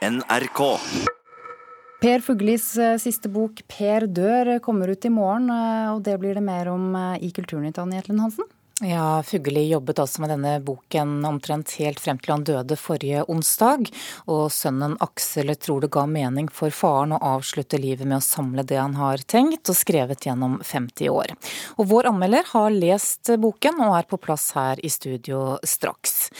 NRK. Per Fuglis eh, siste bok 'Per dør' kommer ut i morgen, eh, og det blir det mer om eh, i Kulturnytt, Anne Jetlen Hansen? Ja, Fugelli jobbet altså med denne boken omtrent helt frem til han døde forrige onsdag. Og sønnen Aksel tror det ga mening for faren å avslutte livet med å samle det han har tenkt og skrevet gjennom 50 år. Og vår anmelder har lest boken og er på plass her i studio straks.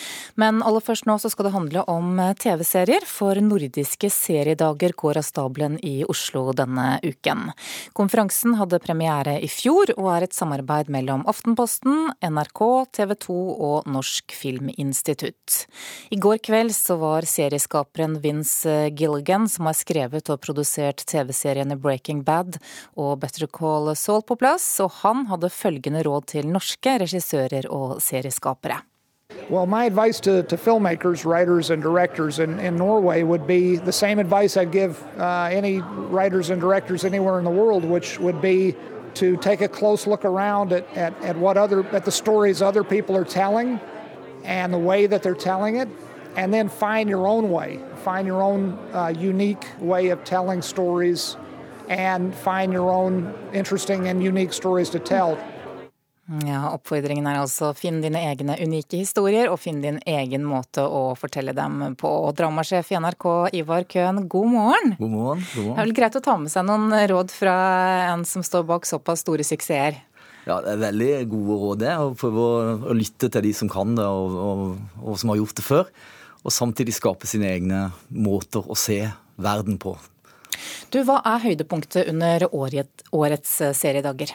Men aller først nå så skal det handle om TV-serier, for nordiske seriedager går av stabelen i Oslo denne uken. Konferansen hadde premiere i fjor og er et samarbeid mellom Aftenposten, NRK, TV 2 og Norsk Filminstitutt. I går kveld så var serieskaperen Vince Gilligan, som har skrevet og produsert TV-seriene Breaking Bad og Better Call Saul på plass, og han hadde følgende råd til norske regissører og serieskapere. Well, my advice to, to filmmakers, writers, and directors in, in Norway would be the same advice I'd give uh, any writers and directors anywhere in the world, which would be to take a close look around at, at, at what other at the stories other people are telling and the way that they're telling it and then find your own way. Find your own uh, unique way of telling stories and find your own interesting and unique stories to tell Ja, Oppfordringen er altså finn dine egne unike historier, og finn din egen måte å fortelle dem på. Dramasjef i NRK Ivar Køhn, god morgen. God morgen. god morgen. Det er vel greit å ta med seg noen råd fra en som står bak såpass store suksesser? Ja, det er veldig gode råd, det. Å prøve å, lytte til de som kan det, og, og, og som har gjort det før. Og samtidig skape sine egne måter å se verden på. Du, Hva er høydepunktet under årets eh, seriedager?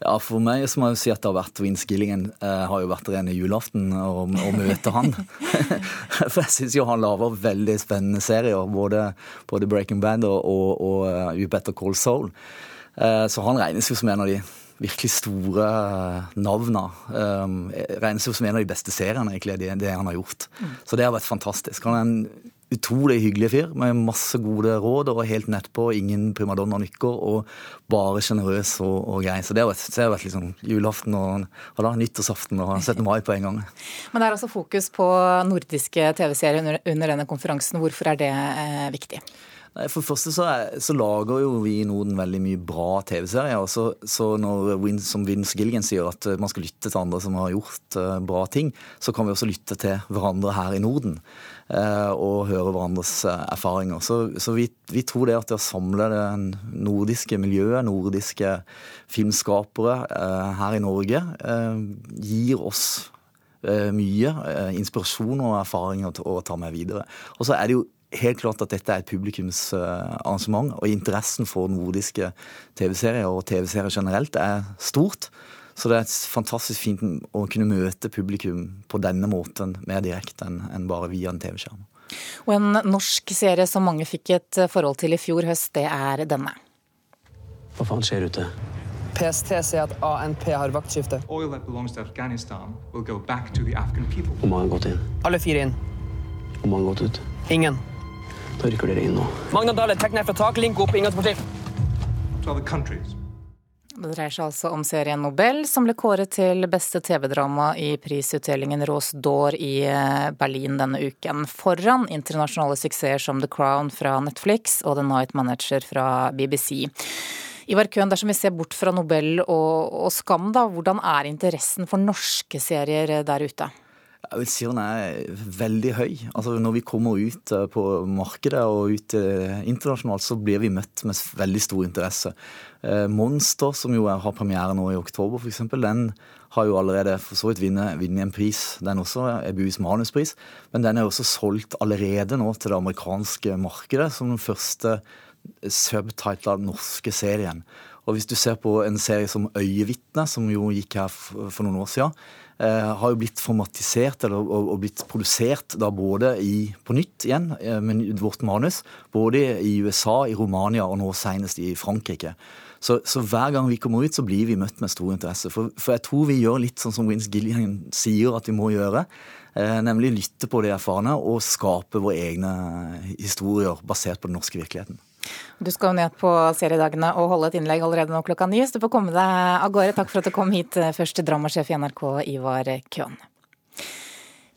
Ja, For meg så må jeg si at det har vært Vince Gilligan. Eh, har jo vært rene julaften å, møte han. for jeg syns jo han lager veldig spennende serier. Både, både Breaking Bad og, og, og You Better Call Soul. Eh, så han regnes jo som en av de virkelig store navna. Um, regnes jo som en av de beste seriene, egentlig, det, det han har gjort. Mm. Så det har vært fantastisk. Han er en utrolig hyggelig fyr med masse gode råd og helt nedpå, ingen primadonna-nykker og bare sjenerøs og, og, grei. Så det har vært, vært liksom julaften og, og da, nyttårsaften og 17. mai på en gang. Men det er altså fokus på nordiske TV-serier under, under, denne konferansen. Hvorfor er det eh, viktig? For det første så, er, så, lager jo vi i Norden veldig mye bra TV-serier. Så, så, når Win, som Vince Gilligan sier, at man skal lytte til andre som har gjort uh, bra ting, så kan vi også lytte til hverandre her i Norden. Uh, og høre hverandres uh, erfaringer. Så, så vi, vi, tror det at det å samle det nordiske miljøet, nordiske filmskapere her i Norge, gir oss mye inspirasjon og erfaringer å ta med videre. Og så er det jo helt klart at dette er et publikumsarrangement, og interessen for nordiske TV-serier og TV-serier generelt er stort. Så det er fantastisk fint å kunne møte publikum på denne måten mer direkte enn bare via en TV-skjerm. Og en norsk serie som mange fikk et forhold til i fjor høst, det er denne. Hva faen skjer ute? PST sier at ANP har vaktskifte. Hvor mange har gått inn? Alle fire inn. Hvor mange har gått ut? Ingen. Da rykker dere inn nå. Magna Dale, trekk ned fra tak, link opp. Det dreier seg altså om serien Nobel, som ble kåret til beste TV-drama i prisutdelingen Rose d'Or i eh, Berlin denne uken, foran internasjonale suksesser som The Crown fra Netflix og The Night Manager fra BBC. Ivar Køhn, dersom vi ser bort fra Nobel og, og Skam, da, hvordan er interessen for norske serier der ute? Jeg vil si den er veldig høy. Altså Når vi kommer ut eh, på markedet og ut eh, internasjonalt, så blir vi møtt med veldig stor interesse. Eh, Monster, som jo har premiere nå i oktober, f.eks., den har jo allerede for så vidt vunnet en pris. Den også, EBUs manuspris. Men den er også solgt allerede nå til det amerikanske markedet som den første subtitla norske serien. Og hvis du ser på en serie som Øyevitne, som jo gikk her for noen år siden, har jo blitt formatisert eller, og, og, blitt produsert da både i, på nytt igjen men med vårt manus, både i USA, i Romania og nå senest i Frankrike. Så, så, hver gang vi kommer ut, så blir vi møtt med stor interesse. For, for jeg tror vi gjør litt sånn som Wins Gillian sier at vi må gjøre. Eh, nemlig lytte på de erfarne og skape våre egne historier basert på den norske virkeligheten. Du skal jo ned på seriedagene og holde et innlegg allerede nå klokka ni, så du får komme deg av gårde. Takk for at du kom hit, først dramasjef i NRK, Ivar Køhn.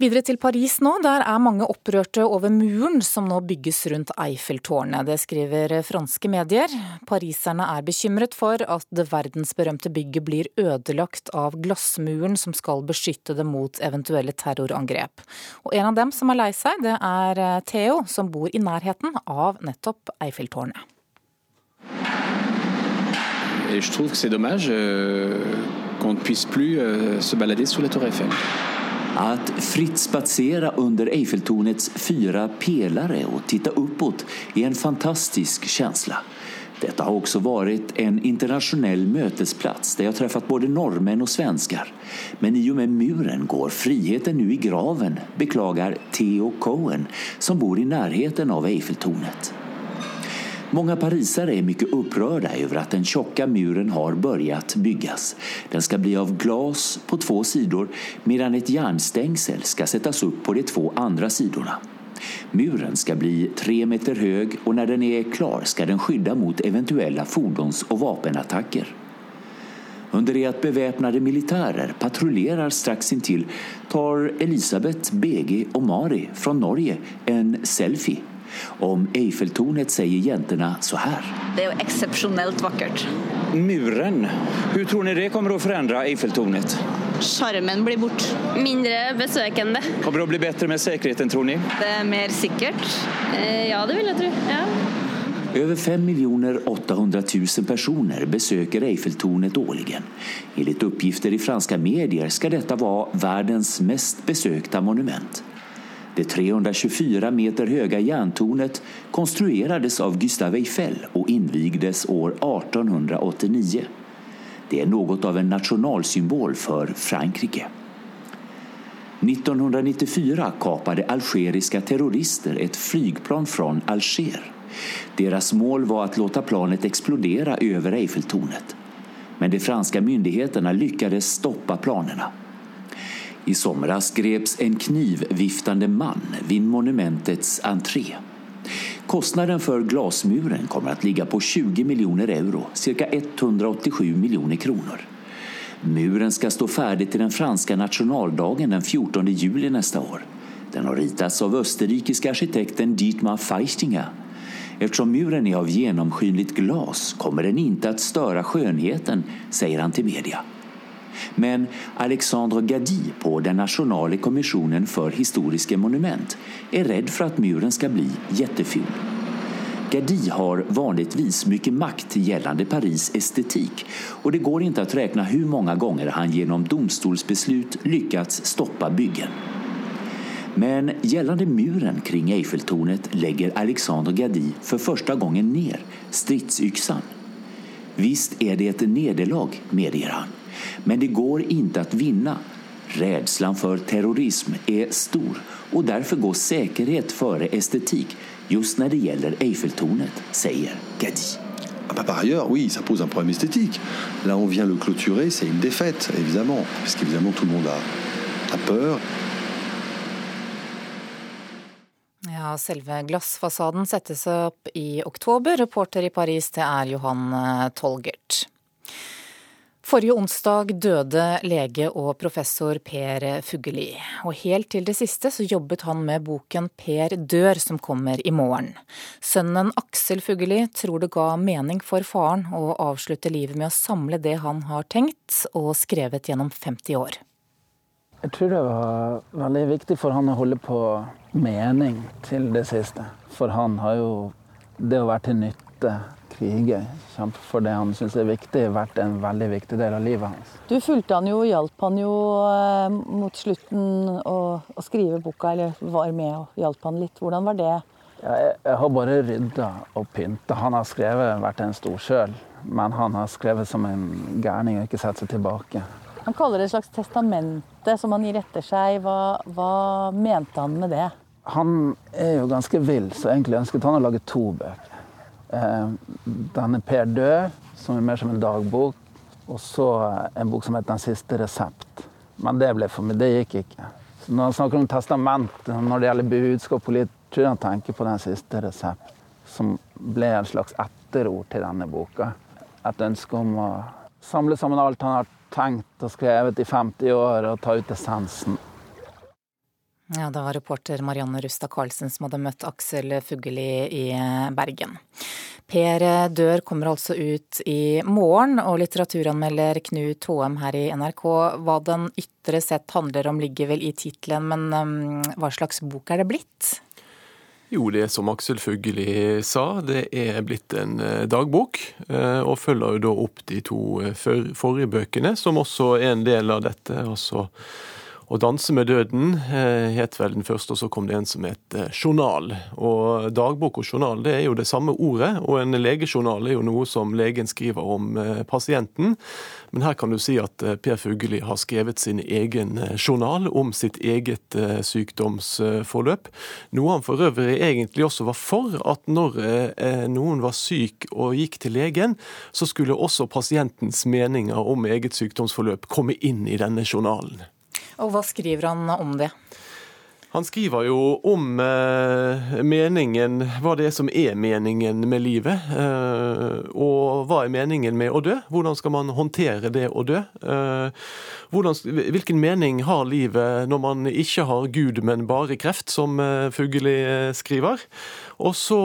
Videre til Paris nå. Der er mange opprørte over muren som nå bygges rundt Eiffeltårnet. Det skriver franske medier. Pariserne er bekymret for at det verdensberømte bygget blir ødelagt av glassmuren som skal beskytte det mot eventuelle terrorangrep. Og en av dem som er lei seg, det er Theo, som bor i nærheten av nettopp Eiffeltårnet. Et je trouve que c'est dommage vi ne puisse plus euh, se balader sous tour Eiffel. Att fritt spatsera under Eiffeltornets fyra pelare och titta uppåt är en fantastisk känsla. Detta har också varit en internationell mötesplats där jag träffat både norrmän och svenskar. Men i och med muren går friheten nu i graven, beklagar Theo Cohen som bor i närheten av Eiffeltornet. Många parisare är mycket upprörda över att den tjocka muren har börjat byggas. Den ska bli av glas på två sidor medan ett järnstängsel ska sättas upp på de två andra sidorna. Muren ska bli tre meter hög och när den är klar ska den skydda mot eventuella fordons och vapenattacker. Under det att beväpnade militärer patrullerar strax intill tar Elisabeth, Bege och Mari från Norge en selfie om Eiffeltornet säger jäntorna så här. Det är exceptionellt vackert. Muren, hur tror ni det kommer att förändra Eiffeltornet? Charmen blir bort. Mindre besøkende. Kommer det å bli bedre med sikkerheten, tror ni? Det er mer sikkert. Eh, ja, det vil jeg tro. Ja. Över 5 800 000 personer besöker Eiffeltornet årligen. Enligt uppgifter i franska medier ska detta vara världens mest besökta monument. Det 324 meter höga järntornet konstruerades av Gustave Eiffel och invigdes år 1889. Det är något av en nationalsymbol för Frankrike. 1994 kapade algeriska terrorister ett flygplan från Alger. Deras mål var att låta planet explodera över Eiffeltornet. Men de franska myndigheterna lyckades stoppa planerna. I somras greps en knivviftande man vid monumentets entré. Kostnaden för glasmuren kommer att ligga på 20 miljoner euro, cirka 187 miljoner kronor. Muren ska stå färdig till den franska nationaldagen den 14 juli nästa år. Den har ritats av österrikiska arkitekten Dietmar Feichtinger. Eftersom muren är av genomskinligt glas kommer den inte att störa skönheten, säger han till media. Men Alexandre Gadi på den nasjonale kommissionen for historiske monument er redd for at muren skal bli jettefull. Gadi har vanligtvis mye makt gjeldende Paris estetik og det går ikke å regne hvor mange ganger han gjennom domstolsbeslut lyktes stoppe byggen. Men gjeldende muren kring Eiffeltornet legger Alexander Gadi for første gangen ned stridsyxan. Visst er det et nederlag, medgir han. Men det går inte att vinna. Rädslan för terrorism är stor och därför går säkerhet före estetik just när det gäller Eiffeltornet, säger Gadi. Ah bah par ailleurs, oui, ça pose un problème esthétique. Là, on vient le clôturer, c'est une défaite, évidemment, parce qu'évidemment, tout le monde a, a peur. Ja, selve glassfasaden settes opp i oktober. Reporter i Paris, det er Johan Tolgert. Forrige onsdag døde lege og professor Per Fugelli. Og helt til det siste så jobbet han med boken Per dør, som kommer i morgen. Sønnen Aksel Fugelli tror det ga mening for faren å avslutte livet med å samle det han har tenkt og skrevet gjennom 50 år. Jeg tror det var veldig viktig for han å holde på mening til det siste. For han har jo det å være til nytte krige, kjempe for det han syns er viktig, vært en veldig viktig del av livet hans. Du fulgte han jo, og hjalp han jo eh, mot slutten å, å, skrive boka, eller var med og hjalp han litt. Hvordan var det? Ja, jeg, jeg, har bare rydda og pynta. Han har skrevet, vært en stor sjøl, men han har skrevet som en gærning og ikke sett seg tilbake. Han kaller det et slags testamente som han gir etter seg. Hva, hva mente han med det? Han er jo ganske vill, så egentlig ønsket han å lage to bøker. Eh, denne Per Dø, som er mer som en dagbok. Og så en bok som heter 'Den siste resept'. Men det ble for meg, det gikk ikke. Så når han snakker om testament, når det gjelder budskap og litt, tror jeg han tenker på 'Den siste resept', som ble en slags etterord til denne boka. Et ønske om å samle sammen alt han har tenkt og skrevet i 50 år, og ta ut essensen Ja, Det var reporter Marianne Rustad Karlsen som hadde møtt Aksel Fugelli i Bergen. Per dør kommer altså ut i morgen, og litteraturanmelder Knut Håem her i NRK. Hva den ytre sett handler om ligger vel i tittelen, men um, hva slags bok er det blitt? Jo, det er som Aksel Fugelli sa, det er blitt en eh, dagbok. Eh, og følger jo da opp de to eh, forrige bøkene, som også er en del av dette. altså å danse med døden eh, het vel den første, og så kom det en som het eh, journal. Og dagbok og journal det er jo det samme ordet, og en legejournal er jo noe som legen skriver om eh, pasienten. Men her kan du si at Per Fugelli har skrevet sin egen journal om sitt eget sykdomsforløp. Noe han for øvrig egentlig også var for, at når noen var syk og gikk til legen, så skulle også pasientens meninger om eget sykdomsforløp komme inn i denne journalen. Og hva skriver han om det? Han skriver jo om eh, meningen, hva det er som er meningen med livet. Eh, og hva er meningen med å dø? Hvordan skal man håndtere det å dø? Eh, hvordan, hvilken mening har livet når man ikke har Gud, men bare kreft, som Fugelli skriver? Og så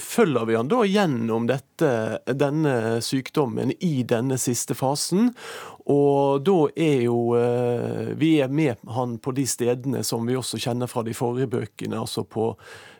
følger vi han da gjennom dette, denne sykdommen i denne siste fasen. Og da er jo eh, Vi er med han på de stedene som vi også kjenner fra de forrige bøkene. Altså på,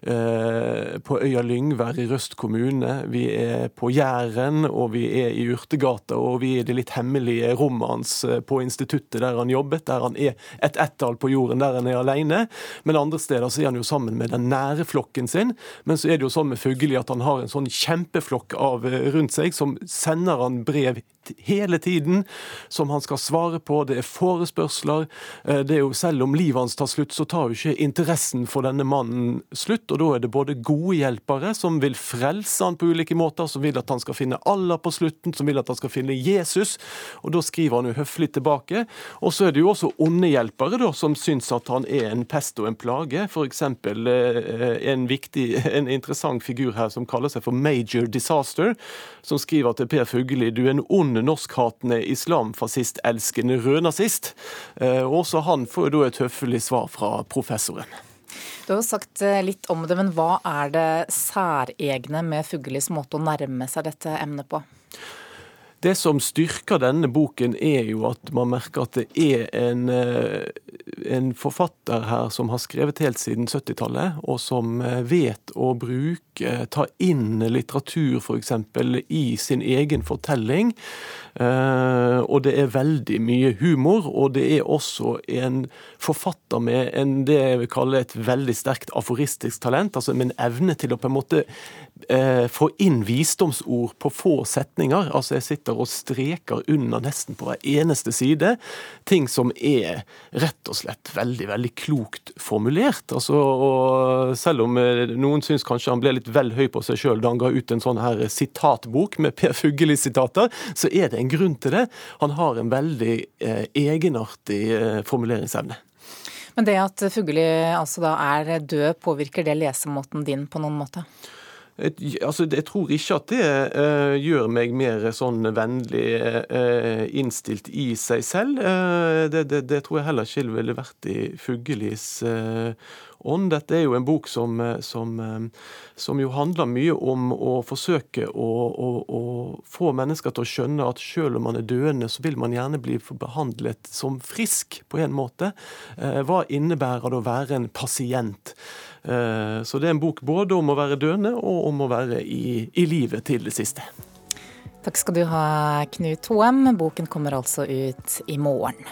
eh, på øya Lyngvær i Røst kommune. Vi er på Jæren, og vi er i Urtegata, og vi er i det litt hemmelige rommet hans eh, på instituttet der han jobbet, der han er et ettall på jorden, der han er alene. Men andre steder så er han jo sammen med den nære flokken sin. Men så er det jo sånn med Fugelli at han har en sånn kjempeflokk av rundt seg som sender han brev hele tiden som han skal svare på. Det er forespørsler. Eh, det er jo Selv om livet hans tar slutt, så tar jo ikke interessen for denne mannen slutt. og Da er det både gode hjelpere som vil frelse han på ulike måter, som vil at han skal finne Allah på slutten, som vil at han skal finne Jesus. og Da skriver han jo høflig tilbake. Og så er det jo også onde hjelpere da, som syns at han er en pest og en plage. F.eks. Eh, en viktig, en interessant figur her som kaller seg for Major Disaster, som skriver til Per Fugelli du er en ond norskhatende islamfascistelskende rødnazist. Eh, også han får da et høflig svar fra professoren. Du har jo sagt eh, litt om det, men hva er det særegne med Fuglis måte å nærme seg dette emnet på? Det som styrker denne boken, er jo at man merker at det er en, eh, en forfatter her som har skrevet helt siden 70-tallet, og som vet å bruke, ta inn litteratur f.eks. i sin egen fortelling. Eh, og det er veldig mye humor, og det er også en forfatter med en, det jeg vil kalle et veldig sterkt aforistisk talent, altså med en evne til å på en måte eh, få inn visdomsord på få setninger. Altså jeg sitter og streker under nesten på hver eneste side ting som er rett og slett veldig, veldig klokt formulert. Altså, og selv om eh, noen syns kanskje han ble litt vel høy på seg sjøl da han ga ut en sånn her sitatbok med Per Fugelli-sitater, så er det en grunn til det. Han har en veldig eh, egenartig eh, formuleringsevne. Men det at Fugelli altså da er død, påvirker det lesemåten din på noen måte? Altså, jeg tror ikke at det uh, gjør meg mer sånn vennlig uh, innstilt i seg selv. Uh, det, det, det, tror jeg heller ikke ville vært i Fugellis ånd. Dette er jo en bok som, som, som jo handler mye om å forsøke å, å, å, få mennesker til å skjønne at selv om man er døende, så vil man gjerne bli behandlet som frisk på en måte. Hva innebærer det å være en pasient? Så det er en bok både om å være døende og om å være i, i livet til det siste. Takk skal du ha, Knut Hoem. Boken kommer altså ut i morgen.